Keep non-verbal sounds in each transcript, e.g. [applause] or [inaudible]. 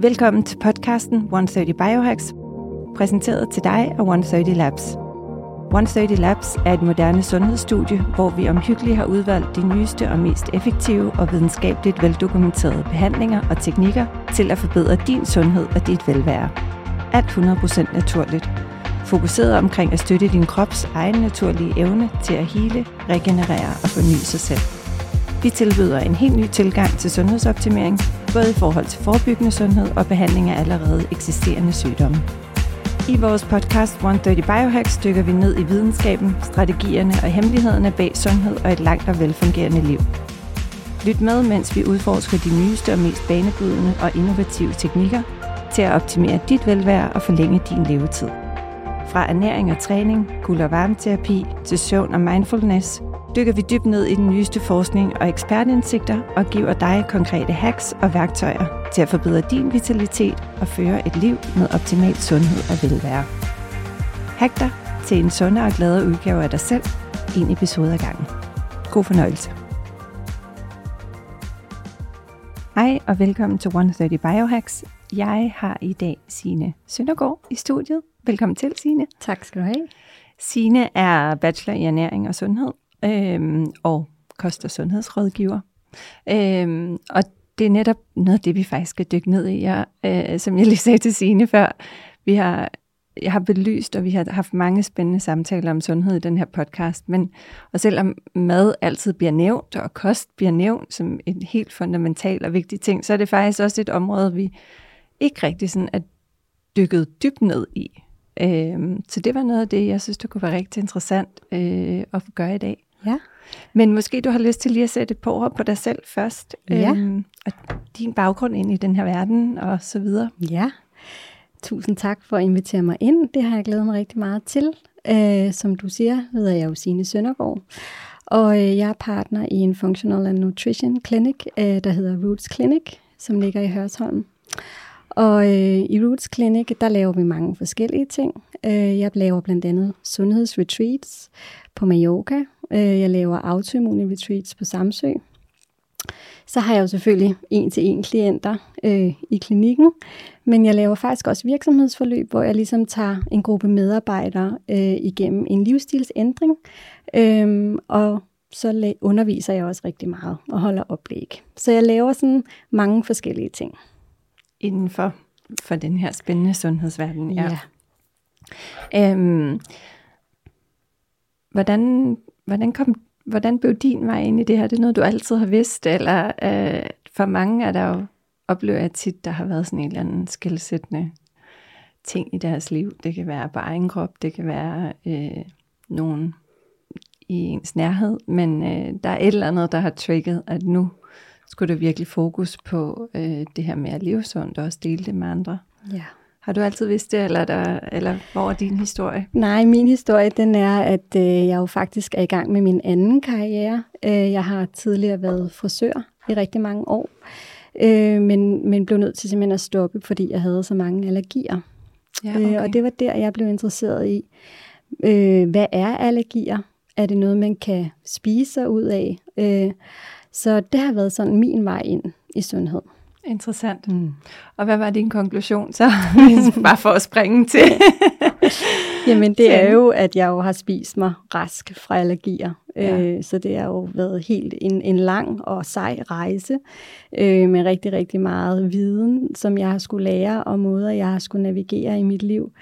Velkommen til podcasten 130 Biohacks, præsenteret til dig af 130 Labs. 130 Labs er et moderne sundhedsstudie, hvor vi omhyggeligt har udvalgt de nyeste og mest effektive og videnskabeligt veldokumenterede behandlinger og teknikker til at forbedre din sundhed og dit velvære. Alt 100% naturligt. Fokuseret omkring at støtte din krops egen naturlige evne til at hele, regenerere og forny sig selv. Vi tilbyder en helt ny tilgang til sundhedsoptimering, både i forhold til forebyggende sundhed og behandling af allerede eksisterende sygdomme. I vores podcast 130 Biohacks dykker vi ned i videnskaben, strategierne og hemmelighederne bag sundhed og et langt og velfungerende liv. Lyt med, mens vi udforsker de nyeste og mest banebrydende og innovative teknikker til at optimere dit velvære og forlænge din levetid. Fra ernæring og træning, guld- og varmeterapi til søvn og mindfulness – dykker vi dybt ned i den nyeste forskning og ekspertindsigter og giver dig konkrete hacks og værktøjer til at forbedre din vitalitet og føre et liv med optimal sundhed og velvære. Hack dig til en sundere og gladere udgave af dig selv, en episode ad gangen. God fornøjelse. Hej og velkommen til 130 Biohacks. Jeg har i dag Sine Søndergaard i studiet. Velkommen til, Sine. Tak skal du have. Sine er bachelor i ernæring og sundhed øh, og kost- og sundhedsrådgiver. Øh, og det er netop noget af det, vi faktisk skal dykke ned i. Jeg, øh, som jeg lige sagde til Signe før, vi har, jeg har belyst, og vi har haft mange spændende samtaler om sundhed i den her podcast. Men, og selvom mad altid bliver nævnt, og kost bliver nævnt som en helt fundamental og vigtig ting, så er det faktisk også et område, vi ikke rigtig sådan er dykket dybt ned i. Øh, så det var noget af det, jeg synes, det kunne være rigtig interessant øh, at gøre i dag. Ja. Men måske du har lyst til lige at sætte et par ord på dig selv først. Ja. Øhm, og din baggrund ind i den her verden og så videre. Ja. Tusind tak for at invitere mig ind. Det har jeg glædet mig rigtig meget til. Øh, som du siger, hedder jeg jo Signe Søndergaard. Og øh, jeg er partner i en Functional and Nutrition Clinic, øh, der hedder Roots Clinic, som ligger i Hørsholm. Og øh, i Roots Clinic, der laver vi mange forskellige ting. Øh, jeg laver blandt andet sundhedsretreats på Mallorca. Øh, jeg laver autoimmune retreats på Samsø. Så har jeg jo selvfølgelig en-til-en klienter øh, i klinikken, men jeg laver faktisk også virksomhedsforløb, hvor jeg ligesom tager en gruppe medarbejdere øh, igennem en livsstilsændring, øh, og så underviser jeg også rigtig meget og holder oplæg. Så jeg laver sådan mange forskellige ting. Inden for, for den her spændende sundhedsverden. Ja. Øhm, hvordan, hvordan, kom, hvordan blev din vej ind i det her? Det er noget, du altid har vidst? Eller øh, for mange er der jo, oplever jeg tit, der har været sådan en eller anden skældsættende ting i deres liv. Det kan være på egen krop, det kan være øh, nogen i ens nærhed, men øh, der er et eller andet, der har trigget, at nu skulle der virkelig fokus på øh, det her med at leve sundt og også dele det med andre. Ja. Har du altid vidst det, eller, der, eller hvor er din historie? Nej, min historie den er, at øh, jeg jo faktisk er i gang med min anden karriere. Øh, jeg har tidligere været frisør i rigtig mange år, øh, men, men blev nødt til simpelthen at stoppe, fordi jeg havde så mange allergier. Ja, okay. øh, og det var der, jeg blev interesseret i, øh, hvad er allergier? Er det noget, man kan spise sig ud af? Øh, så det har været sådan min vej ind i sundhed. Interessant. Mm. Og hvad var din konklusion så? [laughs] Bare for at springe til. [laughs] Jamen det er jo, at jeg jo har spist mig rask fra allergier. Ja. Øh, så det har jo været helt en, en lang og sej rejse øh, med rigtig, rigtig meget viden, som jeg har skulle lære, og måder, jeg har skulle navigere i mit liv.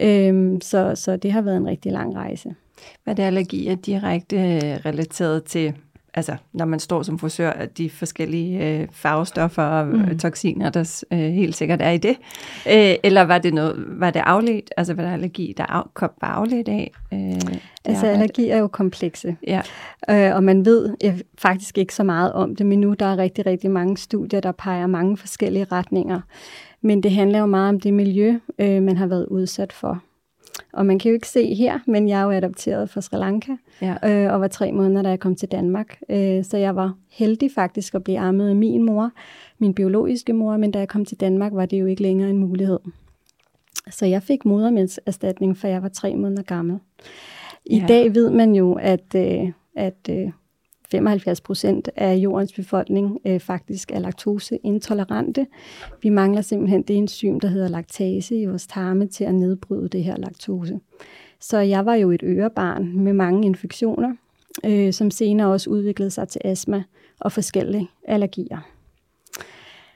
Øh, så, så det har været en rigtig lang rejse. Hvad er direkte øh, relateret til altså, når man står som frisør, at de forskellige øh, farvestoffer og mm. toksiner, der øh, helt sikkert er i det? Øh, eller var det noget, var det afledt, altså var der allergi, der af, kom, var afledt af? Øh, altså arbejde? allergi er jo komplekse, Ja, øh, og man ved øh, faktisk ikke så meget om det, men nu der er rigtig, rigtig mange studier, der peger mange forskellige retninger. Men det handler jo meget om det miljø, øh, man har været udsat for. Og man kan jo ikke se her, men jeg er jo adopteret fra Sri Lanka, ja. øh, og var tre måneder, da jeg kom til Danmark. Øh, så jeg var heldig faktisk at blive ammet af min mor, min biologiske mor, men da jeg kom til Danmark, var det jo ikke længere en mulighed. Så jeg fik modermændserstatning, for jeg var tre måneder gammel. I Ja. dag ved man jo, at, øh, at øh, 75 procent af jordens befolkning øh, faktisk er laktoseintolerante. Vi mangler simpelthen det enzym, der hedder laktase i vores tarme til at nedbryde det her laktose. Så jeg var jo et ørebarn med mange infektioner, øh, som senere også udviklede sig til astma og forskellige allergier.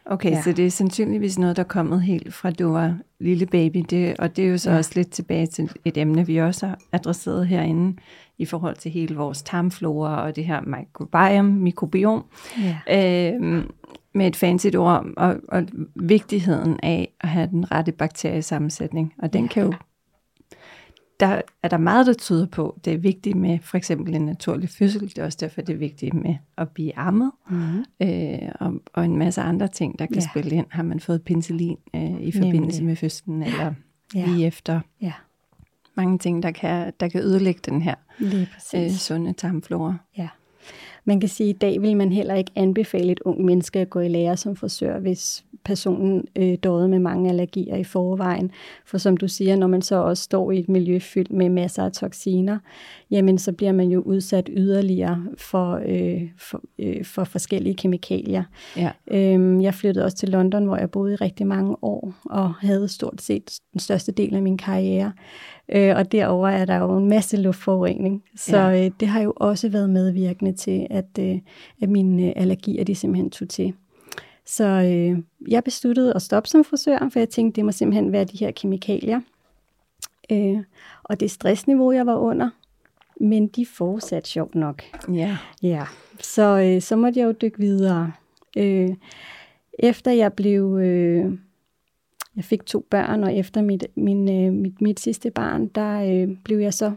Okay, ja. så det er sandsynligvis noget, der er kommet helt fra du var lille baby, det, og det er jo så ja. også lidt tilbage til et emne, vi også har adresseret herinde, i forhold til hele vores tarmflora og det her microbiome, mikrobiom, ja. øh, med et fancy ord, og, og vigtigheden af at have den rette bakteriesammensætning, og den ja. kan jo der er der meget, der tyder på, det er vigtigt med for eksempel en naturlig fødsel. Det er også derfor, det er vigtigt med at blive ammet. Mm-hmm. Øh, og, og en masse andre ting, der kan ja. spille ind. Har man fået penicillin øh, i forbindelse Nemlig. med fødslen, eller ja. lige efter. Ja. Mange ting, der kan, der kan ødelægge den her øh, sunde tarmflora. Ja. Man kan sige, at i dag vil man heller ikke anbefale et ung menneske at gå i lære som frisør, hvis personen øh, døde med mange allergier i forvejen. For som du siger, når man så også står i et miljø fyldt med masser af toksiner, jamen så bliver man jo udsat yderligere for, øh, for, øh, for forskellige kemikalier. Ja. Øhm, jeg flyttede også til London, hvor jeg boede i rigtig mange år, og havde stort set den største del af min karriere. Øh, og derover er der jo en masse luftforurening. Så ja. øh, det har jo også været medvirkende til, at, øh, at mine allergier de simpelthen tog til. Så øh, jeg besluttede at stoppe som frisør, for jeg tænkte, det må simpelthen være de her kemikalier. Øh, og det stressniveau, jeg var under, men de fortsatte sjovt nok. Ja. Ja, så, øh, så måtte jeg jo dykke videre. Øh, efter jeg blev... Øh, jeg fik to børn, og efter mit, min, øh, mit, mit sidste barn, der øh, blev jeg så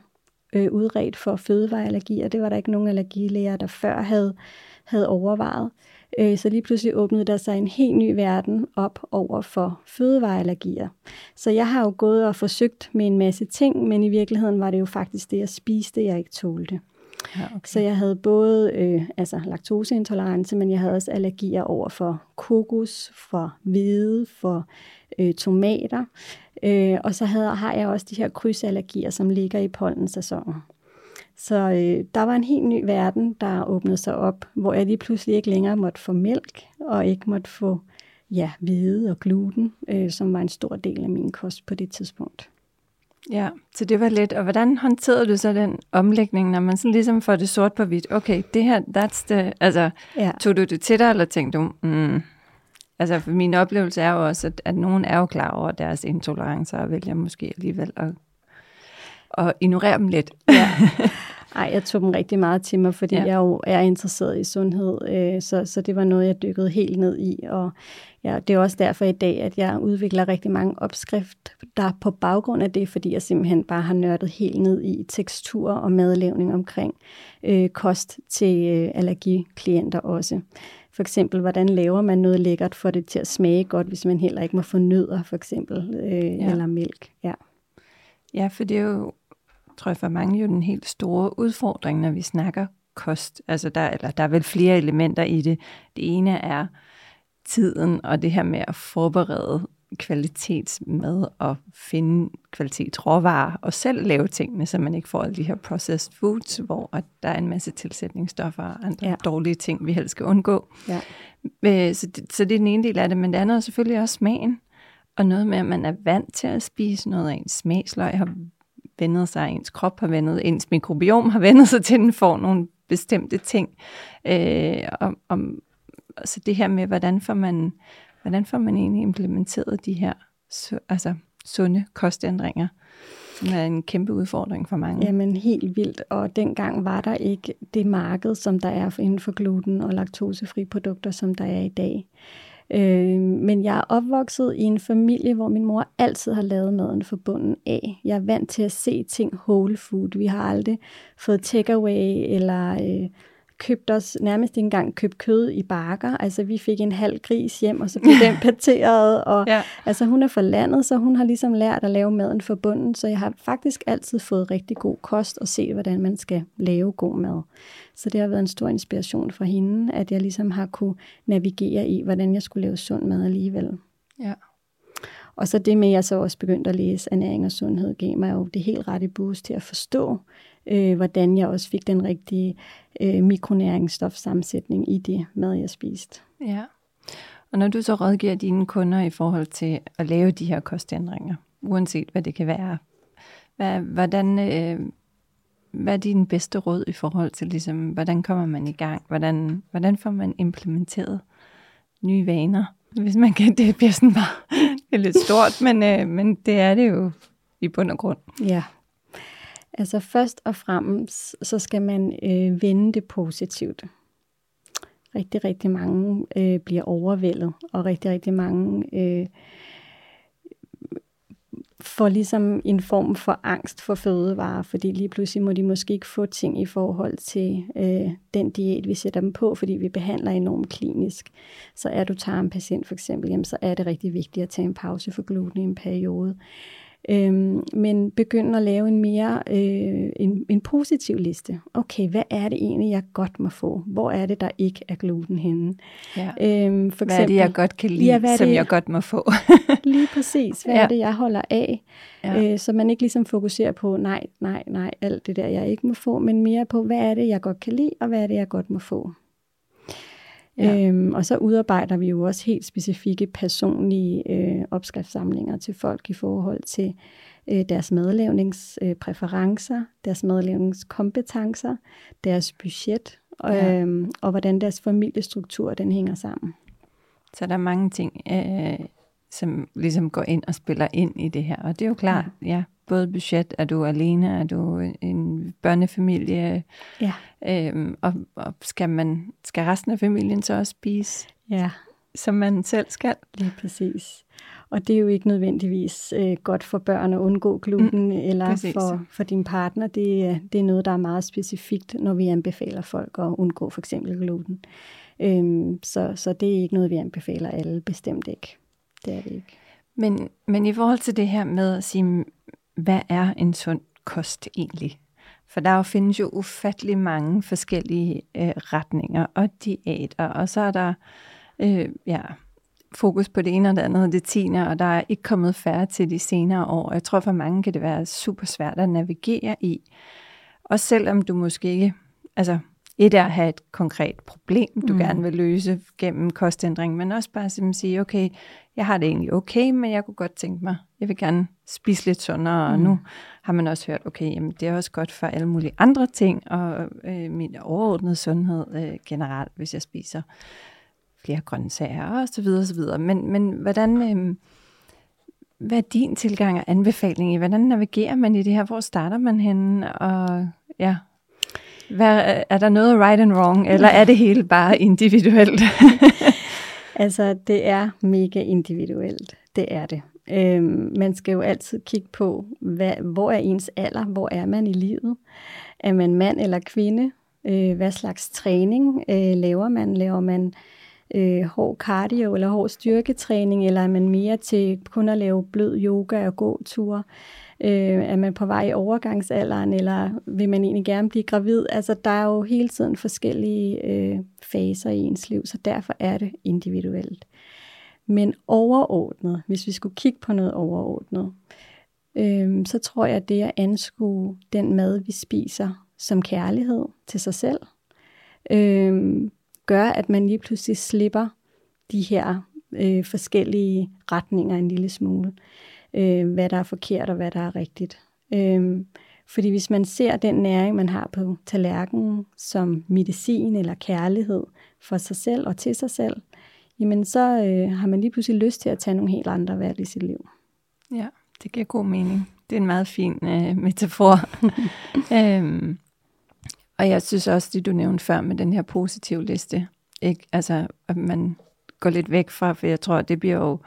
øh, udredt for fødevareallergi, og det var der ikke nogen allergilæger, der før havde, havde overvejet. Øh, så lige pludselig åbnede der sig en helt ny verden op over for fødevareallergier. Så jeg har jo gået og forsøgt med en masse ting, men i virkeligheden var det jo faktisk det, jeg spiste, jeg ikke tålte. Ja, okay. Så jeg havde både øh, altså laktoseintolerance, men jeg havde også allergier over for kokos, for hvede, for øh, tomater. Øh, og så havde, har jeg også de her krydsallergier, som ligger i pollensæsonen. Så øh, der var en helt ny verden, der åbnede sig op, hvor jeg lige pludselig ikke længere måtte få mælk, og ikke måtte få ja, hvede og gluten, øh, som var en stor del af min kost på det tidspunkt. Ja, så det var lidt. Og hvordan håndterede du så den omlægning, når man sådan ligesom får det sort på hvidt? Okay, det her, that's the... Altså, ja. tog du det til dig, eller tænkte du, mm, altså for min oplevelse er jo også, at, at nogen er jo klar over deres intolerancer, og vælger måske alligevel at, at ignorere dem lidt. Ja. [laughs] Ej, jeg tog dem rigtig meget til mig, fordi ja. jeg jo er interesseret i sundhed, øh, så, så det var noget, jeg dykkede helt ned i, og ja, det er også derfor i dag, at jeg udvikler rigtig mange opskrifter der på baggrund af det, fordi jeg simpelthen bare har nørdet helt ned i tekstur og madlavning omkring øh, kost til øh, allergiklienter også. For eksempel, hvordan laver man noget lækkert for det til at smage godt, hvis man heller ikke må få nødder, for eksempel, øh, ja. eller mælk. Ja. ja, for det er jo tror jeg for mange jo den helt store udfordring, når vi snakker kost. Altså der, eller der er vel flere elementer i det. Det ene er tiden og det her med at forberede kvalitetsmad og finde kvalitetsråvarer og selv lave tingene, så man ikke får alle de her processed foods, hvor der er en masse tilsætningsstoffer og andre ja. dårlige ting, vi helst skal undgå. Ja. Øh, så, det, så det er den ene del af det, men det andet er selvfølgelig også smagen. Og noget med, at man er vant til at spise noget af en smagsløg, har vendet sig, ens krop har vendet, ens mikrobiom har vendet sig til, at den får nogle bestemte ting. Øh, om, om, så det her med, hvordan får man, hvordan får man egentlig implementeret de her altså, sunde kostændringer, som er en kæmpe udfordring for mange. Jamen helt vildt, og dengang var der ikke det marked, som der er inden for gluten og laktosefri produkter, som der er i dag. Øh, men jeg er opvokset i en familie, hvor min mor altid har lavet maden fra bunden af. Jeg er vant til at se ting whole food. Vi har aldrig fået takeaway eller øh, købt os nærmest ikke engang købt kød i bakker. Altså vi fik en halv gris hjem, og så blev den [laughs] pateret. Og, ja. Altså hun er fra landet, så hun har ligesom lært at lave maden fra bunden. Så jeg har faktisk altid fået rigtig god kost og se, hvordan man skal lave god mad. Så det har været en stor inspiration for hende, at jeg ligesom har kunne navigere i, hvordan jeg skulle lave sund mad alligevel. Ja. Og så det med, at jeg så også begyndte at læse ernæring og sundhed, gav mig jo det helt rette boost til at forstå, øh, hvordan jeg også fik den rigtige øh, mikronæringsstofsammensætning i det mad, jeg spiste. Ja. Og når du så rådgiver dine kunder i forhold til at lave de her kostændringer, uanset hvad det kan være, hvad, hvordan, øh, hvad er din bedste råd i forhold til, ligesom, hvordan kommer man i gang? Hvordan, hvordan får man implementeret nye vaner? Hvis man kan, [laughs] det bliver sådan bare det er lidt stort, men, øh, men det er det jo i bund og grund. Ja. Altså først og fremmest, så skal man øh, vende det positivt. Rigtig, rigtig mange øh, bliver overvældet, og rigtig, rigtig mange øh, får ligesom en form for angst for fødevarer, fordi lige pludselig må de måske ikke få ting i forhold til øh, den diæt, vi sætter dem på, fordi vi behandler enormt klinisk. Så er du tager en patient for eksempel, jamen, så er det rigtig vigtigt at tage en pause for gluten i en periode. Øhm, men begynd at lave en mere øh, en, en positiv liste. Okay, hvad er det egentlig, jeg godt må få? Hvor er det, der ikke er gluten henne? Ja. Øhm, for hvad eksempel, er det, jeg godt kan lide, ja, som det, jeg godt må få? [laughs] lige præcis. Hvad ja. er det, jeg holder af? Ja. Øh, så man ikke ligesom fokuserer på, nej, nej, nej, alt det der, jeg ikke må få, men mere på, hvad er det, jeg godt kan lide, og hvad er det, jeg godt må få? Ja. Øhm, og så udarbejder vi jo også helt specifikke personlige øh, opskriftssamlinger til folk i forhold til øh, deres madlavningspræferencer, øh, deres madlavningskompetencer, deres budget, ja. øhm, og hvordan deres familiestruktur den hænger sammen. Så der er mange ting, øh, som ligesom går ind og spiller ind i det her. Og det er jo klart, ja, ja både budget, er du alene, er du en børnefamilie, ja. øhm, og, og skal, man, skal resten af familien så også spise, ja. som man selv skal? Lige præcis. Og det er jo ikke nødvendigvis øh, godt for børn at undgå gluten, mm, eller for, for din partner. Det, det er noget, der er meget specifikt, når vi anbefaler folk at undgå for eksempel gluten. Øhm, så, så det er ikke noget, vi anbefaler alle, bestemt ikke. Det er det ikke. Men, men i forhold til det her med at sige, hvad er en sund kost egentlig? For der findes jo ufattelig mange forskellige øh, retninger og diæter, og så er der øh, ja, fokus på det ene og det andet og det tiende, og der er ikke kommet færre til de senere år. Jeg tror for mange kan det være super svært at navigere i. Og selvom du måske ikke, altså et er at have et konkret problem, du mm. gerne vil løse gennem kostændring, men også bare at sige, okay, jeg har det egentlig okay, men jeg kunne godt tænke mig, jeg vil gerne spise lidt sundere, mm. og nu har man også hørt, okay, jamen, det er også godt for alle mulige andre ting, og øh, min overordnede sundhed øh, generelt, hvis jeg spiser flere grøntsager og så videre, og så videre. Men, men hvordan, øh, hvad er din tilgang og anbefaling i, hvordan navigerer man i det her, hvor starter man henne, og ja, hvad, er der noget right and wrong, eller er det hele bare individuelt? [laughs] altså, det er mega individuelt. Det er det. Øhm, man skal jo altid kigge på, hvad, hvor er ens alder? Hvor er man i livet? Er man mand eller kvinde? Øh, hvad slags træning øh, laver man? Laver man øh, Øh, hård cardio eller hård styrketræning, eller er man mere til kun at lave blød yoga og gåture? Øh, er man på vej i overgangsalderen, eller vil man egentlig gerne blive gravid? Altså, der er jo hele tiden forskellige øh, faser i ens liv, så derfor er det individuelt. Men overordnet, hvis vi skulle kigge på noget overordnet, øh, så tror jeg, at det at anskue den mad, vi spiser, som kærlighed til sig selv, øh, gør, at man lige pludselig slipper de her øh, forskellige retninger en lille smule øh, hvad der er forkert og hvad der er rigtigt. Øh, fordi hvis man ser den næring, man har på tallerkenen som medicin eller kærlighed for sig selv og til sig selv, jamen så øh, har man lige pludselig lyst til at tage nogle helt andre valg i sit liv. Ja, det giver god mening. Det er en meget fin øh, metafor. [laughs] øhm, og jeg synes også, det du nævnte før med den her positive liste, ikke? Altså, at man går lidt væk fra, for jeg tror, det bliver jo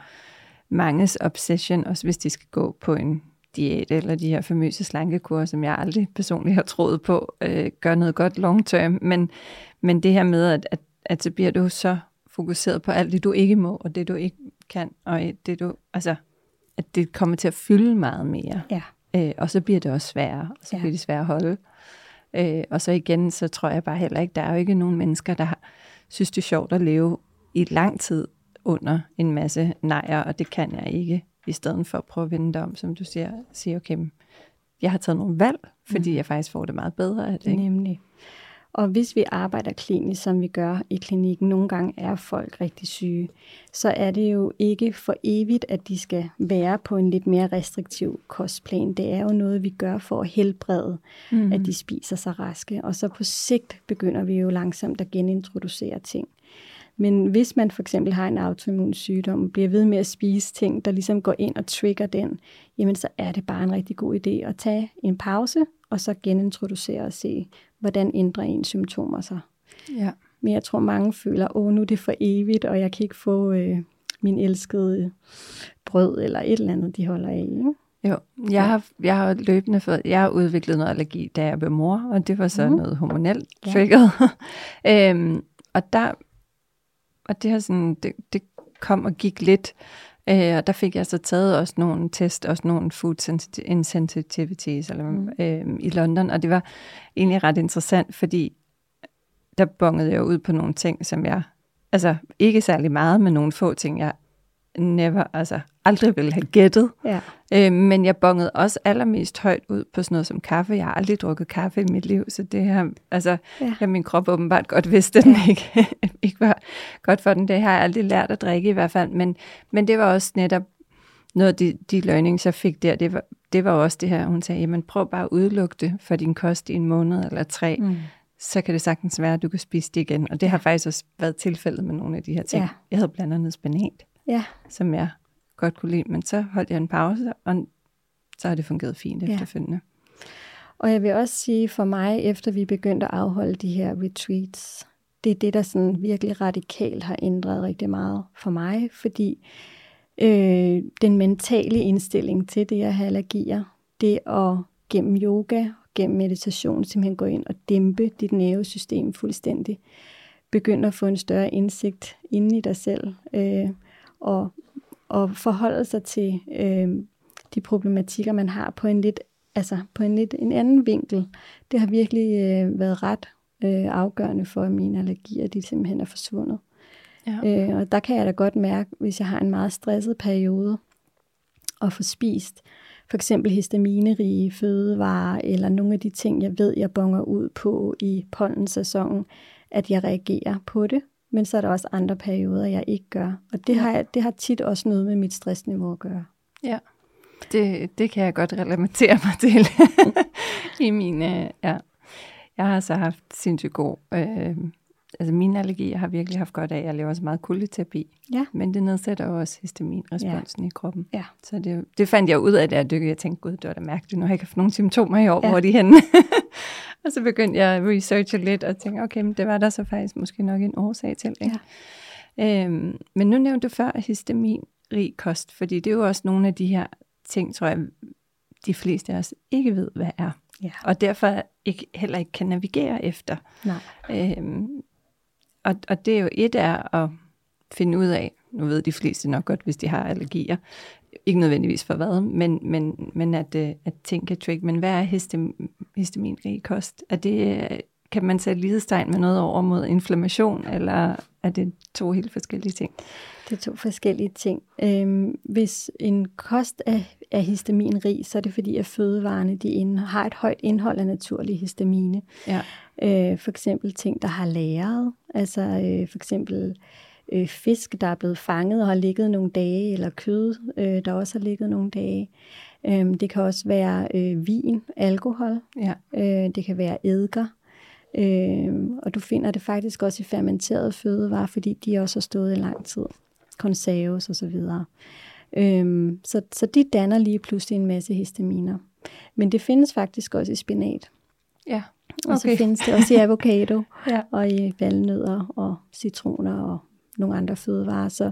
manges obsession, også hvis de skal gå på en diæt eller de her famøse slankekur, som jeg aldrig personligt har troet på, øh, gør noget godt long term. Men, men det her med, at, at, at så bliver du så fokuseret på alt det, du ikke må, og det, du ikke kan, og det, du, altså, at det kommer til at fylde meget mere. Ja. Øh, og så bliver det også sværere, og så ja. bliver det sværere at holde. Øh, og så igen, så tror jeg bare heller ikke, der er jo ikke nogen mennesker, der har, synes, det er sjovt at leve i lang tid under en masse nejer, og det kan jeg ikke, i stedet for at prøve at vende det om, som du siger, sige, okay, jeg har taget nogle valg, fordi mm. jeg faktisk får det meget bedre af det. Ikke? Nemlig. Og hvis vi arbejder klinisk, som vi gør i klinikken, nogle gange er folk rigtig syge, så er det jo ikke for evigt, at de skal være på en lidt mere restriktiv kostplan. Det er jo noget, vi gør for at helbrede, mm. at de spiser sig raske. Og så på sigt begynder vi jo langsomt at genintroducere ting. Men hvis man for eksempel har en autoimmun sygdom, og bliver ved med at spise ting, der ligesom går ind og trigger den, jamen så er det bare en rigtig god idé at tage en pause, og så genintroducere og se, hvordan ændrer ens symptomer sig. Ja. Men jeg tror, mange føler, åh, nu er det for evigt, og jeg kan ikke få øh, min elskede brød eller et eller andet, de holder af. Ikke? Jo, jeg har, jeg har løbende fået, jeg har udviklet noget allergi, da jeg blev mor, og det var så mm. noget hormonelt trigget. Ja. [laughs] øhm, og der, og det har sådan, det, det kom og gik lidt, øh, og der fik jeg så taget også nogle test, også nogle food insensitivities eller, mm. øh, i London, og det var egentlig ret interessant, fordi der bongede jeg ud på nogle ting, som jeg, altså ikke særlig meget, men nogle få ting, jeg never, altså aldrig ville have gættet. Ja. Øh, men jeg bongede også allermest højt ud på sådan noget som kaffe. Jeg har aldrig drukket kaffe i mit liv, så det her, altså, ja. har min krop åbenbart godt vidste, at den ikke, [laughs] ikke var godt for den. Det har jeg aldrig lært at drikke i hvert fald, men, men det var også netop noget af de, de learnings, jeg fik der, det var, det var også det her, hun sagde, jamen prøv bare at udelukke det for din kost i en måned eller tre, mm. så kan det sagtens være, at du kan spise det igen. Og det har faktisk også været tilfældet med nogle af de her ting. Ja. Jeg havde blandt andet spanat, ja. som jeg godt kunne lide, men så holdt jeg en pause, og så har det fungeret fint ja. efterfølgende. Og jeg vil også sige for mig, efter vi begyndte at afholde de her retreats, det er det, der sådan virkelig radikalt har ændret rigtig meget for mig, fordi øh, den mentale indstilling til det at have allergier, det at gennem yoga, gennem meditation simpelthen gå ind og dæmpe dit nervesystem fuldstændig, begynde at få en større indsigt inde i dig selv, øh, og og forholde sig til øh, de problematikker, man har på en lidt, altså på en lidt en anden vinkel. Det har virkelig øh, været ret øh, afgørende for, at mine allergier de simpelthen er forsvundet. Ja. Øh, og der kan jeg da godt mærke, hvis jeg har en meget stresset periode, og få spist for eksempel histaminerige fødevarer, eller nogle af de ting, jeg ved, jeg bonger ud på i pollensæsonen, at jeg reagerer på det men så er der også andre perioder, jeg ikke gør. Og det, ja. har, det har tit også noget med mit stressniveau at gøre. Ja, det, det kan jeg godt relatere mig [laughs] til i mine, ja. Jeg har så haft sindssygt god, øh, altså mine allergier har virkelig haft godt af, jeg laver så meget kuldeterapi, ja. men det nedsætter også histaminresponsen ja. i kroppen. Ja. Så det, det fandt jeg ud af, da jeg dykkede. Jeg tænkte, gud, det var da mærkeligt, nu har jeg ikke haft nogen symptomer i år, ja. hvor er de henne? [laughs] [laughs] Og så begyndte jeg at researche lidt og tænkte, okay, men det var der så faktisk måske nok en årsag til. Ikke? Ja. Øhm, men nu nævnte du før histaminrig kost, fordi det er jo også nogle af de her ting, tror jeg, de fleste af os ikke ved, hvad er. Ja. Og derfor ikke, heller ikke kan navigere efter. Nej. Øhm, og, og det er jo et af at finde ud af, nu ved de fleste nok godt, hvis de har allergier, ikke nødvendigvis for hvad, men, men, men at, øh, at ting kan trigge. Men hvad er histam, histaminrig kost? Er det, kan man sætte lighedstegn med noget over mod inflammation, eller er det to helt forskellige ting? Det er to forskellige ting. Øhm, hvis en kost er, er histaminrig, så er det fordi, at fødevarene de ind, har et højt indhold af naturlige histamine. Ja. Øh, for eksempel ting, der har lagret. Altså øh, for eksempel øh, fisk, der er blevet fanget og har ligget nogle dage, eller kød, øh, der også har ligget nogle dage. Øh, det kan også være øh, vin, alkohol. Ja. Øh, det kan være eddike. Øh, og du finder det faktisk også i fermenterede fødevarer, fordi de også har stået i lang tid. Konserves og så videre. Øh, så, så de danner lige pludselig en masse histaminer. Men det findes faktisk også i spinat. Ja. Okay. Og så findes det også i avocado, [laughs] ja. og i valnødder og citroner og nogle andre fødevarer. Så,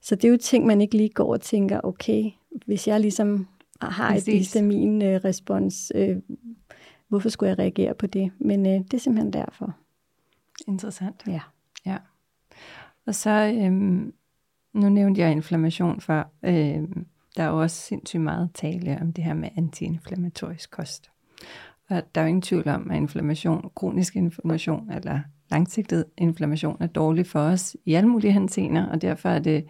så det er jo ting, man ikke lige går og tænker, okay, hvis jeg ligesom har Præcis. et histamin-respons, øh, hvorfor skulle jeg reagere på det? Men øh, det er simpelthen derfor. Interessant. Ja. ja. Og så, øhm, nu nævnte jeg inflammation før. Øhm, der er jo også sindssygt meget tale om det her med antiinflammatorisk kost. Og der er jo ingen tvivl om, at inflammation, kronisk inflammation eller langsigtet inflammation er dårlig for os i alle mulige henseender, og derfor er, det,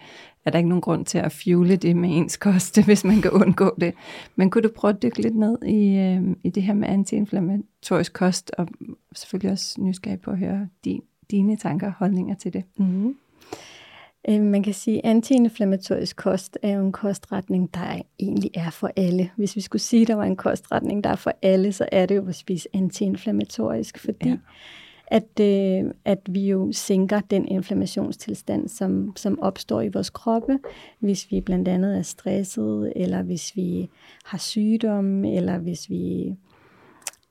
er der ikke nogen grund til at fjule det med ens kost, [laughs] hvis man kan undgå det. Men kunne du prøve at dykke lidt ned i, øh, i det her med antiinflammatorisk kost, og selvfølgelig også nysgerrig på at høre din, dine tanker og holdninger til det? Mm-hmm. Øh, man kan sige, at antiinflammatorisk kost er jo en kostretning, der egentlig er for alle. Hvis vi skulle sige, at der var en kostretning, der er for alle, så er det jo at spise antiinflammatorisk, fordi ja at, øh, at vi jo sænker den inflammationstilstand, som, som opstår i vores kroppe, hvis vi blandt andet er stresset, eller hvis vi har sygdom, eller hvis vi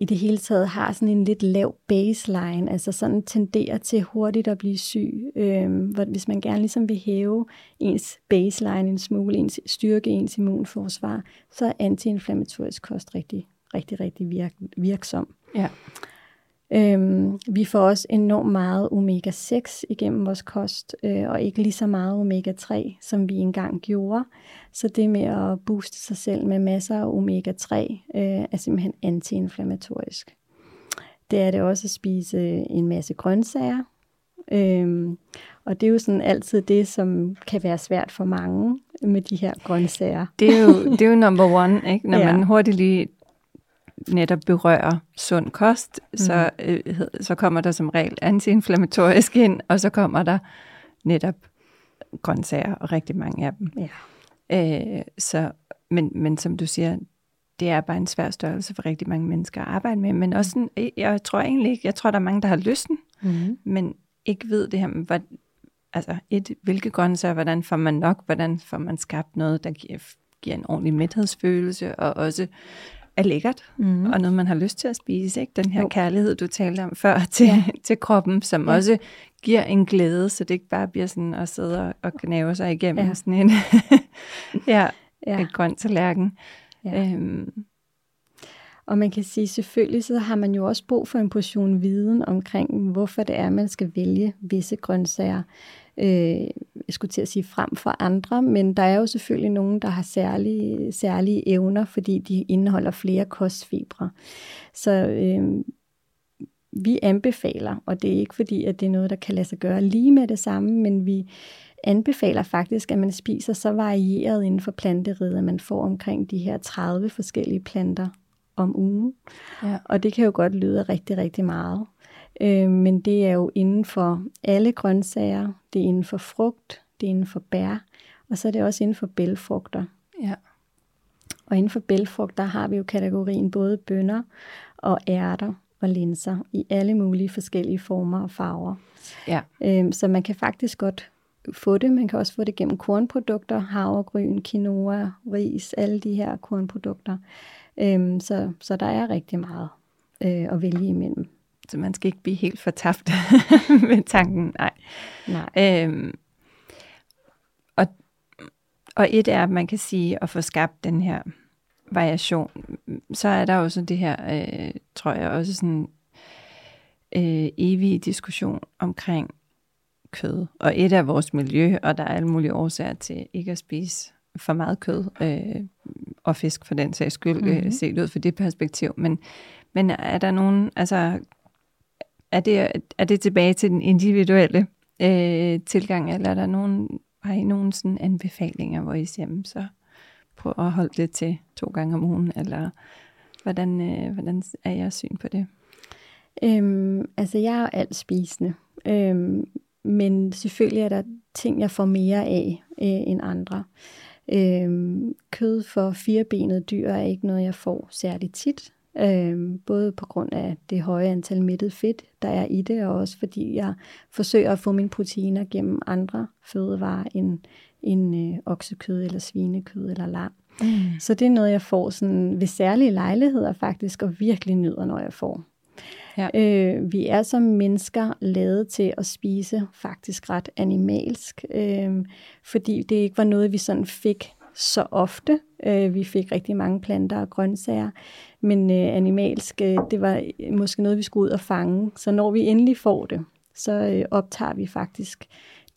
i det hele taget har sådan en lidt lav baseline, altså sådan tenderer til hurtigt at blive syg. Øhm, hvis man gerne ligesom vil hæve ens baseline en smule, ens styrke, ens immunforsvar, så er antiinflammatorisk kost rigtig, rigtig, rigtig virk, virksom. Ja. Øhm, vi får også enormt meget omega-6 igennem vores kost, øh, og ikke lige så meget omega-3, som vi engang gjorde. Så det med at booste sig selv med masser af omega-3 øh, er simpelthen antiinflammatorisk. Det er det også at spise en masse grøntsager. Øhm, og det er jo sådan altid det, som kan være svært for mange med de her grøntsager. Det er jo, det er jo number one, ikke? når [laughs] ja. man hurtigt lige netop berører sund kost, mm. så, øh, så kommer der som regel antiinflammatorisk ind, og så kommer der netop grøntsager, og rigtig mange af dem. Ja. Øh, så, men, men som du siger, det er bare en svær størrelse for rigtig mange mennesker at arbejde med, men også sådan, jeg tror egentlig ikke, jeg tror, der er mange, der har lysten, mm. men ikke ved det her med, hvad, altså et, hvilke grøntsager, hvordan får man nok, hvordan får man skabt noget, der giver, giver en ordentlig mæthedsfølelse, og også er lækkert, mm. og noget, man har lyst til at spise. Ikke? Den her jo. kærlighed, du talte om før [laughs] til, ja. til kroppen, som ja. også giver en glæde, så det ikke bare bliver sådan at sidde og, og gnave sig igennem ja. sådan en [laughs] ja, ja. et grønt tallerken. Ja. Øhm. Og man kan sige, selvfølgelig så har man jo også brug for en portion viden omkring, hvorfor det er, man skal vælge visse grøntsager øh, jeg skulle til at sige frem for andre, men der er jo selvfølgelig nogen, der har særlige, særlige evner, fordi de indeholder flere kostfibre. Så øh, vi anbefaler, og det er ikke fordi, at det er noget, der kan lade sig gøre lige med det samme, men vi anbefaler faktisk, at man spiser så varieret inden for planteriget, at man får omkring de her 30 forskellige planter om ugen. Ja. Og det kan jo godt lyde rigtig, rigtig meget. Øh, men det er jo inden for alle grøntsager, det er inden for frugt, det er inden for bær, og så er det også inden for bælfrugter. Ja. Og inden for bælfrugter har vi jo kategorien både bønner og ærter og linser i alle mulige forskellige former og farver. Ja. Øhm, så man kan faktisk godt få det. Man kan også få det gennem kornprodukter, havregryn, quinoa, ris, alle de her kornprodukter. Øhm, så, så der er rigtig meget øh, at vælge imellem. Så man skal ikke blive helt fortabt [laughs] med tanken. Nej. Nej. Øhm, og, og et er, at man kan sige, at få skabt den her variation. Så er der også det her, øh, tror jeg, også sådan øh, evig diskussion omkring kød. Og et er vores miljø, og der er alle mulige årsager til ikke at spise for meget kød, øh, og fisk for den sags skyld, mm-hmm. set ud fra det perspektiv. Men, men er der nogen, altså er det, er det tilbage til den individuelle øh, tilgang, eller er der nogen, har I nogen sådan anbefalinger, hvor I siger, så prøv at holde det til to gange om ugen, eller hvordan, øh, hvordan er jeres syn på det? Øhm, altså, jeg er alt spisende, øhm, men selvfølgelig er der ting, jeg får mere af øh, end andre. Øhm, kød for firebenede dyr er ikke noget, jeg får særligt tit. Øhm, både på grund af det høje antal mættet fedt, der er i det, og også fordi jeg forsøger at få mine proteiner gennem andre fødevarer end, end øh, oksekød eller svinekød eller lam. Mm. Så det er noget, jeg får sådan ved særlige lejligheder faktisk, og virkelig nyder, når jeg får. Ja. Øh, vi er som mennesker lavet til at spise faktisk ret animalsk, øh, fordi det ikke var noget, vi sådan fik så ofte. Øh, vi fik rigtig mange planter og grøntsager, men øh, animalsk, øh, det var måske noget, vi skulle ud og fange. Så når vi endelig får det, så øh, optager vi faktisk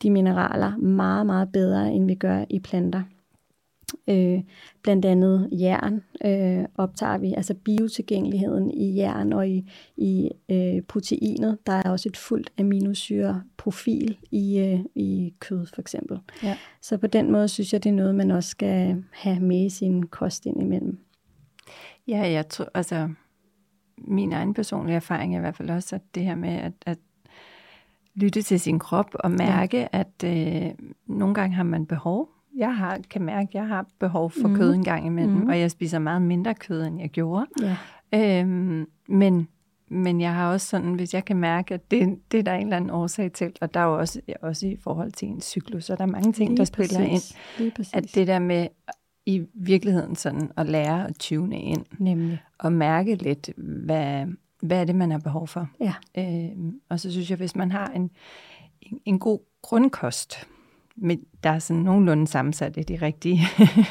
de mineraler meget, meget bedre, end vi gør i planter. Øh, blandt andet jern øh, optager vi, altså biotilgængeligheden i jern og i, i øh, proteinet. Der er også et fuldt aminosyreprofil i, øh, i kød for eksempel. Ja. Så på den måde synes jeg, det er noget, man også skal have med i sin kost indimellem. Ja, jeg tror, altså min egen personlige erfaring er i hvert fald også, at det her med at, at lytte til sin krop og mærke, ja. at øh, nogle gange har man behov. Jeg har, kan mærke, at jeg har behov for mm. kød en gang imellem, mm. og jeg spiser meget mindre kød, end jeg gjorde. Ja. Øhm, men, men jeg har også sådan, hvis jeg kan mærke, at det, det er der en eller anden årsag til, og der er jo også, også i forhold til en cyklus, så der er mange ting, Lige der spiller præcis. ind. Lige præcis. At det der med i virkeligheden sådan at lære at tune ind. Nemlig. Og mærke lidt, hvad, hvad er det, man har behov for. Ja. Øh, og så synes jeg, hvis man har en, en, en god grundkost, med, der er sådan nogenlunde sammensat af de rigtige,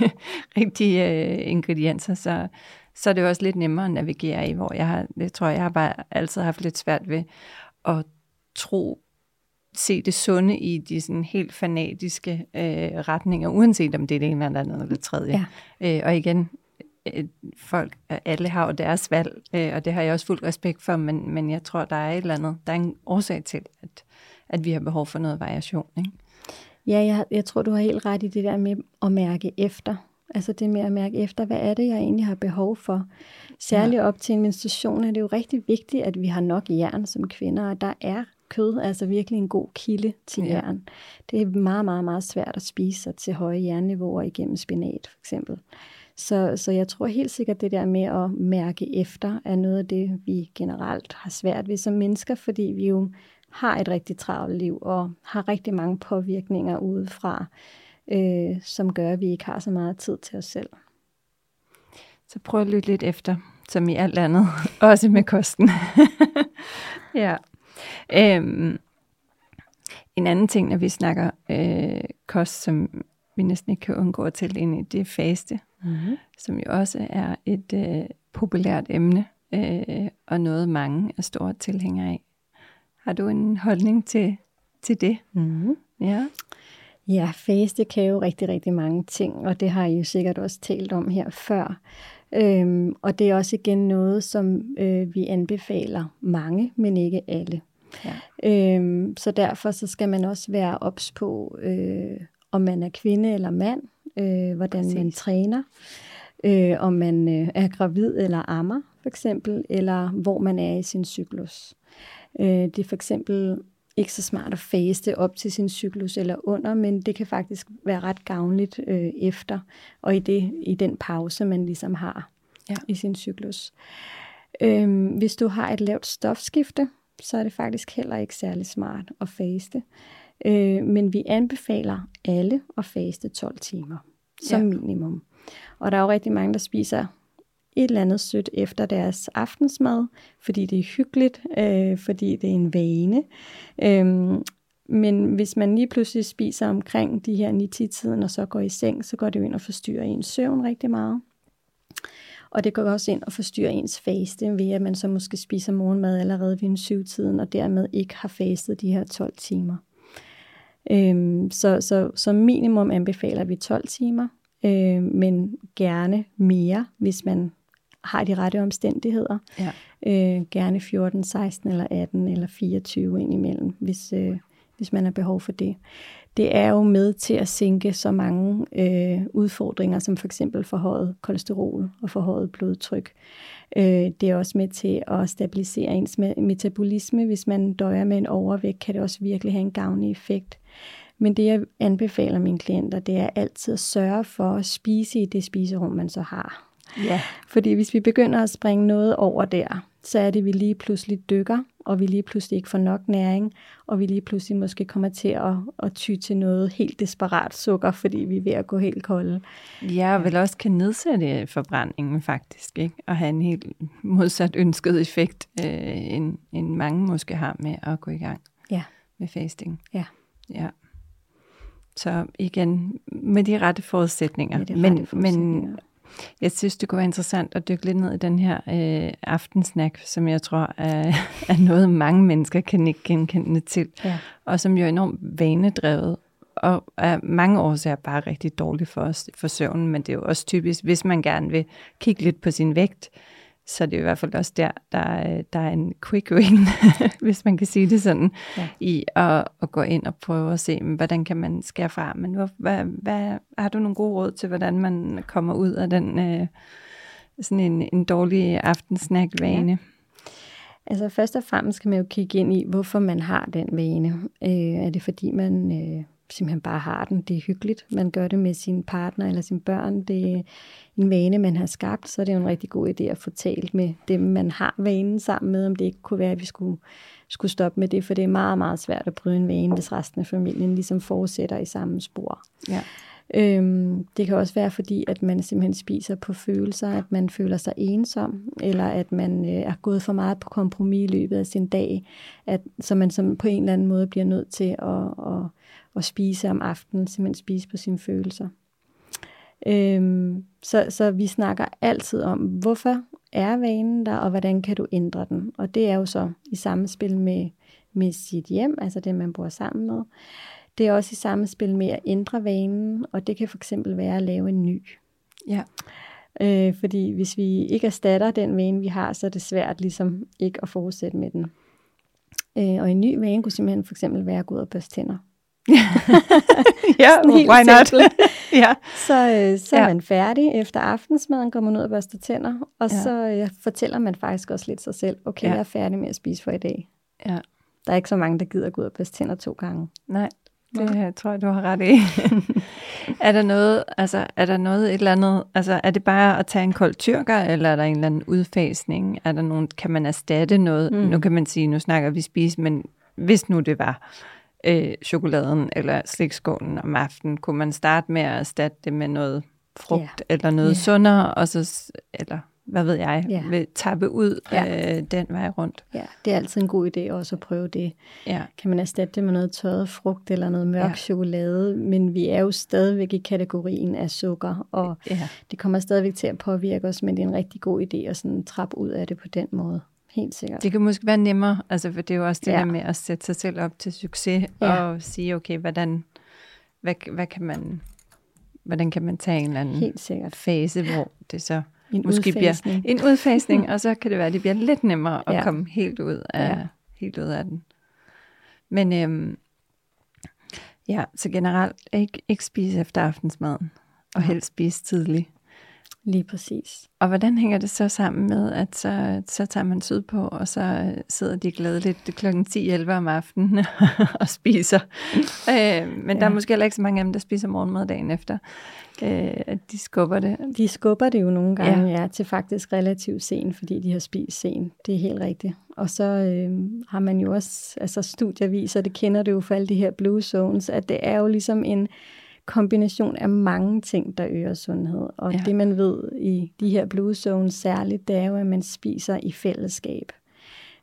[laughs] rigtige øh, ingredienser, så, så er det også lidt nemmere at navigere i, hvor jeg har, det tror jeg, jeg har bare altid haft lidt svært ved at tro, se det sunde i de sådan helt fanatiske øh, retninger, uanset om det er det ene eller andet eller det tredje. Ja. Øh, og igen, øh, folk, alle har jo deres valg, øh, og det har jeg også fuld respekt for, men, men jeg tror, der er et eller andet, der er en årsag til, at, at vi har behov for noget variation. Ikke? Ja, jeg, jeg tror, du har helt ret i det der med at mærke efter. Altså det med at mærke efter, hvad er det, jeg egentlig har behov for. Særligt ja. op til en menstruation er det jo rigtig vigtigt, at vi har nok jern som kvinder, og der er kød altså virkelig en god kilde til ja. jern. Det er meget, meget, meget svært at spise sig til høje jernniveauer igennem spinat for eksempel. Så, så jeg tror helt sikkert, det der med at mærke efter, er noget af det, vi generelt har svært ved som mennesker, fordi vi jo har et rigtig travlt liv og har rigtig mange påvirkninger udefra, øh, som gør, at vi ikke har så meget tid til os selv. Så prøv at lytte lidt efter, som i alt andet, [laughs] også med kosten. ja. Øhm, en anden ting, når vi snakker øh, kost, som vi næsten ikke kan undgå at tælle ind i, det er faste, mm-hmm. som jo også er et øh, populært emne, øh, og noget mange er store tilhængere af. Har du en holdning til, til det? Mm-hmm. Ja. Ja, faste kan jo rigtig, rigtig mange ting, og det har I jo sikkert også talt om her før. Øhm, og det er også igen noget, som øh, vi anbefaler mange, men ikke alle. Ja. Øhm, så derfor så skal man også være ops på, øh, om man er kvinde eller mand, øh, hvordan Præcis. man træner, øh, om man øh, er gravid eller ammer for eksempel, eller hvor man er i sin cyklus. Øh, det er for eksempel ikke så smart at faste op til sin cyklus eller under, men det kan faktisk være ret gavnligt øh, efter, og i, det, i den pause, man ligesom har ja. i sin cyklus. Øh, hvis du har et lavt stofskifte, så er det faktisk heller ikke særlig smart at faste. Øh, men vi anbefaler alle at faste 12 timer som ja. minimum. Og der er jo rigtig mange, der spiser et eller andet sødt efter deres aftensmad, fordi det er hyggeligt, øh, fordi det er en vane. Øh, men hvis man lige pludselig spiser omkring de her 9-10-tiden, og så går i seng, så går det jo ind og forstyrrer ens søvn rigtig meget. Og det går også ind og forstyrrer ens faste, ved at man så måske spiser morgenmad allerede ved en syvtiden, og dermed ikke har fastet de her 12 timer. Øhm, så, så som minimum anbefaler vi 12 timer, øh, men gerne mere, hvis man har de rette omstændigheder. Ja. Øh, gerne 14, 16 eller 18 eller 24 indimellem, hvis, øh, hvis man har behov for det det er jo med til at sænke så mange øh, udfordringer, som for eksempel forhøjet kolesterol og forhøjet blodtryk. Øh, det er også med til at stabilisere ens metabolisme. Hvis man døjer med en overvægt, kan det også virkelig have en gavnlig effekt. Men det, jeg anbefaler mine klienter, det er altid at sørge for at spise i det spiserum, man så har. Ja. Fordi hvis vi begynder at springe noget over der, så er det, at vi lige pludselig dykker, og vi lige pludselig ikke får nok næring, og vi lige pludselig måske kommer til at, at ty til noget helt desperat sukker, fordi vi er ved at gå helt kolde. Ja, og vel også kan nedsætte forbrændingen faktisk, ikke? og have en helt modsat ønsket effekt, øh, end, end mange måske har med at gå i gang ja. med fasting. Ja. ja. Så igen, med de rette forudsætninger. Med de rette men, forudsætninger. men jeg synes, det kunne være interessant at dykke lidt ned i den her øh, aftensnack, som jeg tror [laughs] er, er noget, mange mennesker kan ikke genkende til, ja. og som jo er enormt vanedrevet, og af mange årsager bare rigtig dårligt for os for søvnen, men det er jo også typisk, hvis man gerne vil kigge lidt på sin vægt, så det er i hvert fald også der, der, er, der er en quick win, [laughs] hvis man kan sige det sådan, ja. i at, at gå ind og prøve at se, hvordan kan man skære fra. Men hvor, hvad, hvad, har du nogle gode råd til, hvordan man kommer ud af den øh, sådan en, en dårlig aftensnack-vane? Ja. Altså først og fremmest skal man jo kigge ind i, hvorfor man har den vane. Øh, er det fordi, man øh, simpelthen bare har den? Det er hyggeligt. Man gør det med sin partner eller sine børn. Det er en vane, man har skabt, så er det jo en rigtig god idé at få talt med dem, man har vanen sammen med, om det ikke kunne være, at vi skulle, skulle stoppe med det, for det er meget, meget svært at bryde en vane, hvis resten af familien ligesom fortsætter i samme spor. Ja. Øhm, det kan også være fordi, at man simpelthen spiser på følelser, at man føler sig ensom, eller at man øh, er gået for meget på kompromis i løbet af sin dag, at, så man som på en eller anden måde bliver nødt til at, at, at spise om aftenen, simpelthen spise på sine følelser. Øhm, så, så vi snakker altid om, hvorfor er vanen der, og hvordan kan du ændre den? Og det er jo så i samspil med, med sit hjem, altså det, man bor sammen med. Det er også i samspil med at ændre vanen, og det kan for eksempel være at lave en ny. Ja. Øh, fordi hvis vi ikke erstatter den vane, vi har, så er det svært ligesom ikke at fortsætte med den. Øh, og en ny vane kunne simpelthen for eksempel være at gå ud og børste tænder. [laughs] ja, why not? [laughs] ja. Så, øh, så er ja. man færdig efter aftensmaden, går man ud og børster tænder, og ja. så øh, fortæller man faktisk også lidt sig selv, okay, ja. jeg er færdig med at spise for i dag. Ja. Der er ikke så mange, der gider gå ud og børste tænder to gange. Nej, det jeg tror jeg, du har ret i. [laughs] er der noget, altså, er der noget et eller andet, altså, er det bare at tage en kold tyrker, eller er der en eller anden udfasning? Er der nogen, kan man erstatte noget? Mm. Nu kan man sige, nu snakker vi spise, men hvis nu det var øh, chokoladen eller slikskålen om aftenen, kunne man starte med at erstatte det med noget frugt yeah. eller noget yeah. sundere, og så, eller hvad ved jeg, ja. vil tappe ud ja. øh, den vej rundt. Ja, det er altid en god idé også at prøve det. Ja. Kan man erstatte det med noget tørret frugt eller noget mørk ja. chokolade, men vi er jo stadigvæk i kategorien af sukker, og ja. det kommer stadigvæk til at påvirke os, men det er en rigtig god idé at sådan trappe ud af det på den måde. Helt sikkert. Det kan måske være nemmere, altså for det er jo også det ja. der med at sætte sig selv op til succes, ja. og sige, okay, hvordan, hvad, hvad kan man, hvordan kan man tage en eller anden Helt sikkert. fase, hvor det så en måske udfasning. bliver en udfasning, [laughs] og så kan det være, at det bliver lidt nemmere at ja. komme helt ud af, ja. helt ud af den. Men øhm, ja, så generelt ikke, ikke spise efter aftensmaden, og helst spise tidligt. Lige præcis. Og hvordan hænger det så sammen med, at så, så tager man syd på, og så sidder de glædeligt kl. 10-11 om aftenen [laughs] og spiser. øh, men ja. der er måske heller ikke så mange af dem, der spiser morgenmad dagen efter. Øh, at de skubber det. De skubber det jo nogle gange, ja, ja til faktisk relativt sent, fordi de har spist sent. Det er helt rigtigt. Og så øh, har man jo også, altså studier viser, det kender du jo for alle de her blue zones, at det er jo ligesom en kombination af mange ting, der øger sundhed. Og ja. det man ved i de her blue zones særligt, det er jo, at man spiser i fællesskab.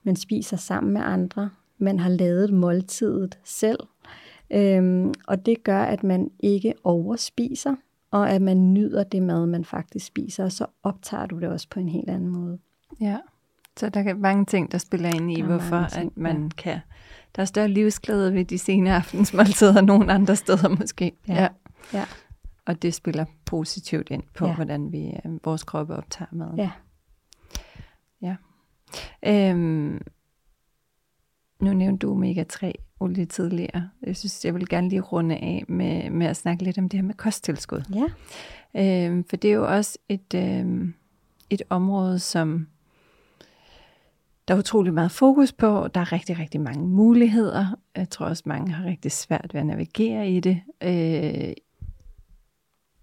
Man spiser sammen med andre. Man har lavet måltidet selv. Øhm, og det gør, at man ikke overspiser, og at man nyder det mad, man faktisk spiser, og så optager du det også på en helt anden måde. Ja, så der er mange ting, der spiller ind i, hvorfor ting, at man ja. kan der er større livsglæde ved de sene aftensmåltider nogle andre steder [laughs] måske. Ja. ja. ja. Og det spiller positivt ind på, ja. hvordan vi øh, vores kroppe optager maden. Ja. Ja. Øhm, nu nævnte du omega-3 olie tidligere. Jeg synes, jeg vil gerne lige runde af med, med at snakke lidt om det her med kosttilskud. Ja. Øhm, for det er jo også et, øhm, et område, som der er utrolig meget fokus på. Der er rigtig, rigtig mange muligheder. Jeg tror også, mange har rigtig svært ved at navigere i det. Øh,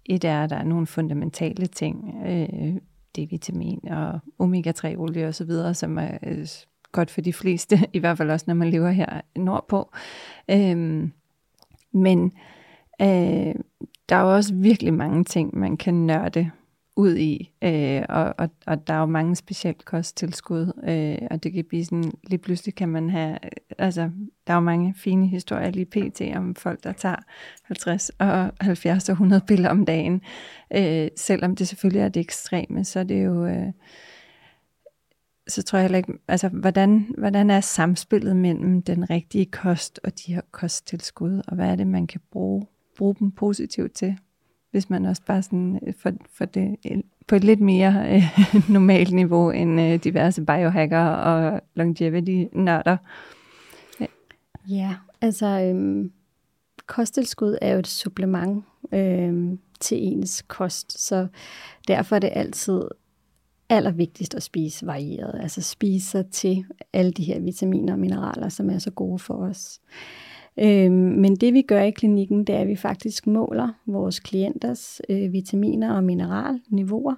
et er, at der er nogle fundamentale ting, øh, D-vitamin og omega-3-olie osv., som er øh, godt for de fleste, [laughs] i hvert fald også, når man lever her nordpå. Øh, men øh, der er jo også virkelig mange ting, man kan nørde ud i, øh, og, og, og der er jo mange specielt kosttilskud, øh, og det kan blive sådan, lige pludselig kan man have, øh, altså der er jo mange fine historier lige pt. om folk, der tager 50 og 70 og 100 piller om dagen, øh, selvom det selvfølgelig er det ekstreme, så er det jo, øh, så tror jeg heller ikke, altså hvordan, hvordan er samspillet mellem den rigtige kost og de her kosttilskud, og hvad er det, man kan bruge, bruge dem positivt til, hvis man også bare sådan øh, for, for det øh, på et lidt mere øh, [laughs] normalt niveau end øh, diverse biohacker og longevity-nørder. Ja. ja, altså øhm, kosttilskud er jo et supplement øhm, til ens kost, så derfor er det altid allervigtigst at spise varieret, altså spise sig til alle de her vitaminer og mineraler, som er så gode for os. Øh, men det vi gør i klinikken, det er, at vi faktisk måler vores klienters øh, vitaminer og mineralniveauer,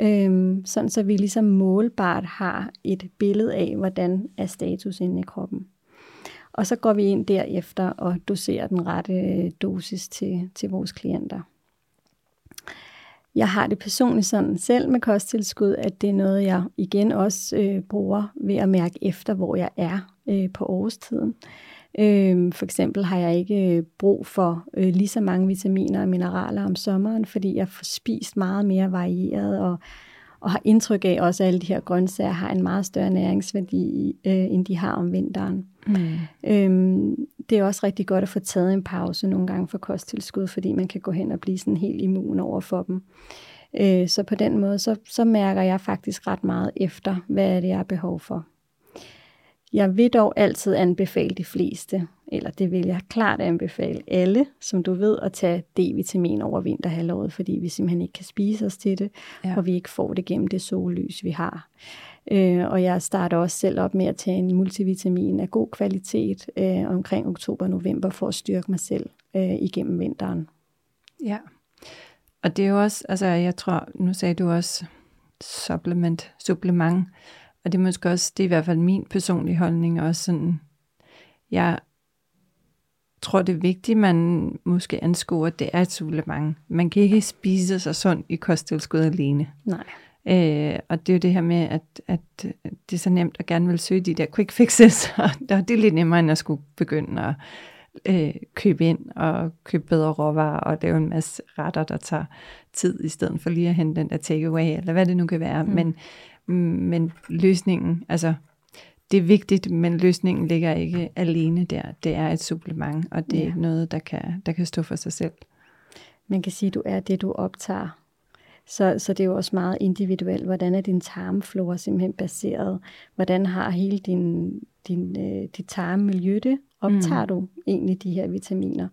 øhm, sådan så vi ligesom målbart har et billede af, hvordan er status inde i kroppen. Og så går vi ind derefter og doserer den rette øh, dosis til, til vores klienter. Jeg har det personligt sådan selv med kosttilskud, at det er noget, jeg igen også øh, bruger ved at mærke efter, hvor jeg er øh, på årstiden. Øh, for eksempel har jeg ikke øh, brug for øh, lige så mange vitaminer og mineraler om sommeren, fordi jeg får spist meget mere varieret og, og har indtryk af også, at alle de her grøntsager har en meget større næringsværdi, øh, end de har om vinteren. Mm. Øhm, det er også rigtig godt at få taget en pause nogle gange for kosttilskud, fordi man kan gå hen og blive sådan helt immun over for dem. Øh, så på den måde, så, så mærker jeg faktisk ret meget efter, hvad er det, jeg har behov for. Jeg vil dog altid anbefale de fleste, eller det vil jeg klart anbefale alle, som du ved, at tage D-vitamin over vinterhalvåret, fordi vi simpelthen ikke kan spise os til det, ja. og vi ikke får det gennem det sollys, vi har. Øh, og jeg starter også selv op med at tage en multivitamin af god kvalitet øh, omkring oktober-november for at styrke mig selv øh, igennem vinteren. Ja, og det er jo også, altså jeg tror, nu sagde du også supplement, supplement, og det er måske også, det er i hvert fald min personlige holdning også sådan, jeg tror det er vigtigt, man måske anskuer, at det er et supplement. Man kan ikke spise sig sund i kosttilskud alene. Nej. Øh, og det er jo det her med, at, at det er så nemt at gerne vil søge de der quick fixes, [laughs] og det er lidt nemmere end at skulle begynde at øh, købe ind og købe bedre råvarer og lave en masse retter, der tager tid, i stedet for lige at hente den der takeaway, eller hvad det nu kan være. Mm. Men, men løsningen, altså det er vigtigt, men løsningen ligger ikke alene der. Det er et supplement, og det er ja. noget, der kan, der kan stå for sig selv. Man kan sige, at du er det, du optager. Så, så det er jo også meget individuelt. Hvordan er din tarmflora simpelthen baseret? Hvordan har hele din, din, øh, dit tarmmiljø det? Optager mm. du egentlig de her vitaminer?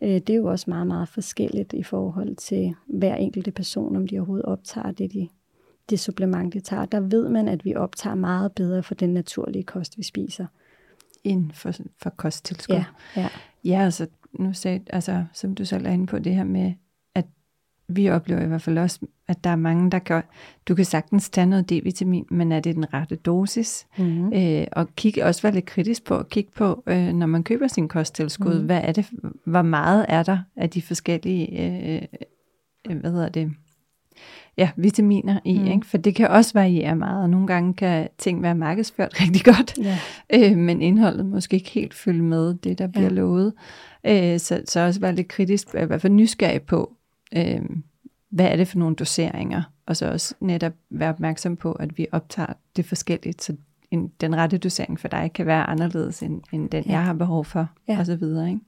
Øh, det er jo også meget, meget forskelligt i forhold til hver enkelte person, om de overhovedet optager det, de, det supplement, de tager. Der ved man, at vi optager meget bedre for den naturlige kost, vi spiser. Inden for, for kosttilskud. Ja, ja. ja altså, nu sagde, altså, som du selv er inde på, det her med, vi oplever i hvert fald også, at der er mange, der gør, du kan sagtens tage noget D-vitamin, men er det den rette dosis? Mm-hmm. Øh, og kigge også være lidt kritisk på, at kigge på, øh, når man køber sin kosttilskud, mm-hmm. hvad er det, hvor meget er der af de forskellige, øh, øh, hvad hedder det, ja, vitaminer i, mm. ikke? for det kan også variere meget, og nogle gange kan ting være markedsført [laughs] rigtig godt, ja. øh, men indholdet måske ikke helt følge med det, der bliver ja. lovet. Øh, så, så også være lidt kritisk, i hvert fald nysgerrig på, øh, hvad er det for nogle doseringer, og så også netop være opmærksom på, at vi optager det forskelligt, så en, den rette dosering for dig kan være anderledes end, end den, ja. jeg har behov for, ja. og så videre. Ikke?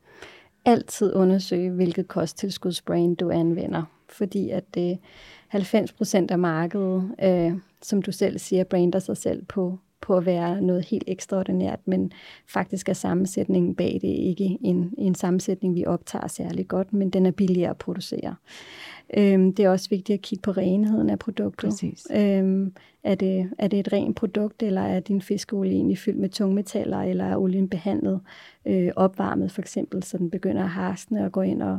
Altid undersøge, hvilket kosttilskudsbrain du anvender, fordi at det 90% af markedet, øh, som du selv siger, brander sig selv på på at være noget helt ekstraordinært, men faktisk er sammensætningen bag det ikke en, en sammensætning, vi optager særlig godt, men den er billigere at producere. Øhm, det er også vigtigt at kigge på renheden af produktet. Præcis. Øhm, er, det, er det et rent produkt, eller er din fiskeolie egentlig fyldt med tungmetaller, eller er olien behandlet øh, opvarmet for eksempel, så den begynder at harsne og gå ind og,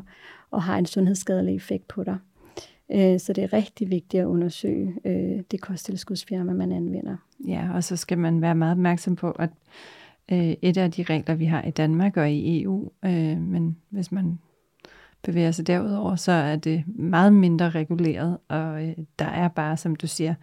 og har en sundhedsskadelig effekt på dig. Øh, så det er rigtig vigtigt at undersøge øh, det kosttilskudsfirma, man anvender. Ja, og så skal man være meget opmærksom på, at øh, et af de regler, vi har i Danmark og i EU, men hvis man bevæger sig derudover, så er det meget mindre reguleret, og der er bare, som du siger,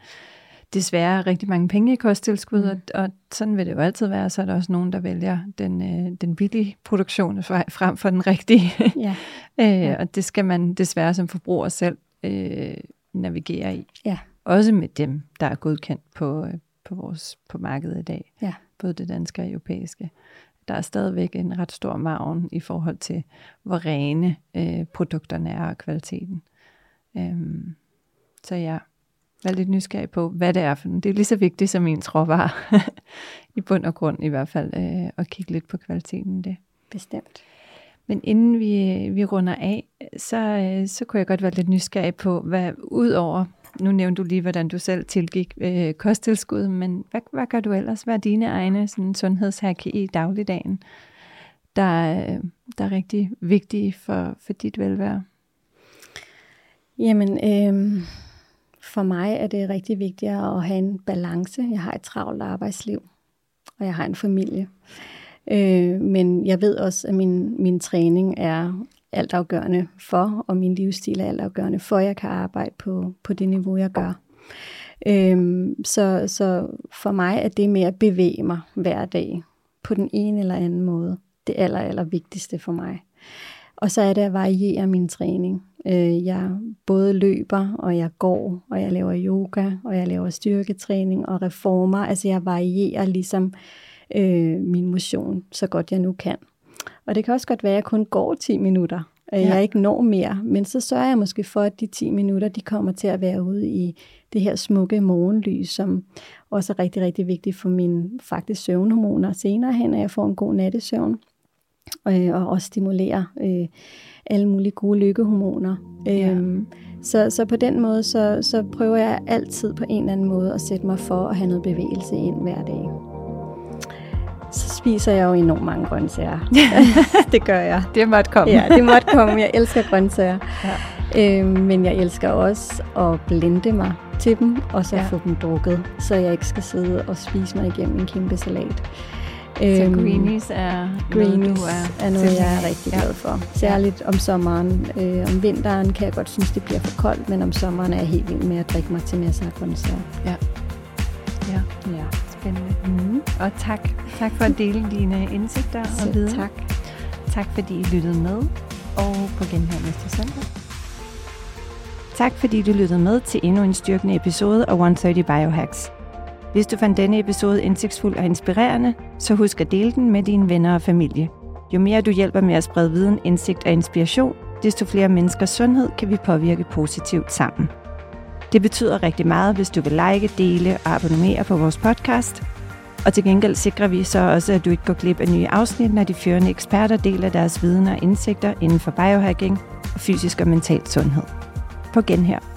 desværre rigtig mange penge i kosttilskud, mm. og, og sådan vil det jo altid være, så er der også nogen, der vælger den, øh, den billige produktion frem for den rigtige. Ja. [laughs] øh, ja. Og det skal man desværre som forbruger selv øh, navigere i. Ja. Også med dem, der er godkendt på, på, vores, på markedet i dag. Ja. Både det danske og europæiske. Der er stadigvæk en ret stor maven i forhold til, hvor rene øh, produkterne er og kvaliteten. Øhm, så jeg er lidt nysgerrig på, hvad det er for Det er lige så vigtigt som ens råvarer. [laughs] I bund og grund i hvert fald, øh, at kigge lidt på kvaliteten det. Bestemt. Men inden vi, vi runder af, så, øh, så kunne jeg godt være lidt nysgerrig på, hvad udover, nu nævnte du lige, hvordan du selv tilgik øh, kosttilskud, men hvad, hvad gør du ellers? Hvad er dine egne sådan, sundhedshack i dagligdagen, der, øh, der er rigtig vigtige for, for dit velvære? Jamen, øh, for mig er det rigtig vigtigt at have en balance. Jeg har et travlt arbejdsliv, og jeg har en familie. Øh, men jeg ved også, at min, min træning er altafgørende for, og min livsstil er altafgørende for, at jeg kan arbejde på, på det niveau, jeg gør. Øhm, så, så for mig er det med at bevæge mig hver dag på den ene eller anden måde det aller, aller vigtigste for mig. Og så er det at variere min træning. Øh, jeg både løber, og jeg går, og jeg laver yoga, og jeg laver styrketræning og reformer. Altså jeg varierer ligesom øh, min motion, så godt jeg nu kan. Og det kan også godt være, at jeg kun går 10 minutter, at ja. jeg ikke når mere. Men så sørger jeg måske for, at de 10 minutter, de kommer til at være ude i det her smukke morgenlys, som også er rigtig, rigtig vigtigt for mine faktisk søvnhormoner senere hen, at jeg får en god nattesøvn. Øh, og også stimulere øh, alle mulige gode lykkehormoner. Ja. Øhm, så, så på den måde, så, så prøver jeg altid på en eller anden måde at sætte mig for at have noget bevægelse ind hver dag. Så spiser jeg jo enormt mange grøntsager. [laughs] det gør jeg. Det måtte komme. Ja, det måtte komme. Jeg elsker grøntsager. Ja. Øhm, men jeg elsker også at blende mig til dem, og så ja. få dem drukket, så jeg ikke skal sidde og spise mig igennem en kæmpe salat. Så øhm, greenies er greenies noget, du er, er noget, jeg er rigtig glad for. Særligt om sommeren. Øh, om vinteren kan jeg godt synes, det bliver for koldt, men om sommeren er jeg helt vild med at drikke mig til masser af grøntsager. Ja. Ja. ja. Og tak. Tak for at dele dine indsigter og viden. tak. Tak fordi I lyttede med, og på genhør næste søndag. Tak fordi du lyttede med til endnu en styrkende episode af 130 Biohacks. Hvis du fandt denne episode indsigtsfuld og inspirerende, så husk at dele den med dine venner og familie. Jo mere du hjælper med at sprede viden, indsigt og inspiration, desto flere menneskers sundhed kan vi påvirke positivt sammen. Det betyder rigtig meget, hvis du vil like, dele og abonnere på vores podcast. Og til gengæld sikrer vi så også, at du ikke går glip af nye afsnit, når de førende eksperter deler deres viden og indsigter inden for biohacking og fysisk og mental sundhed. På genhør.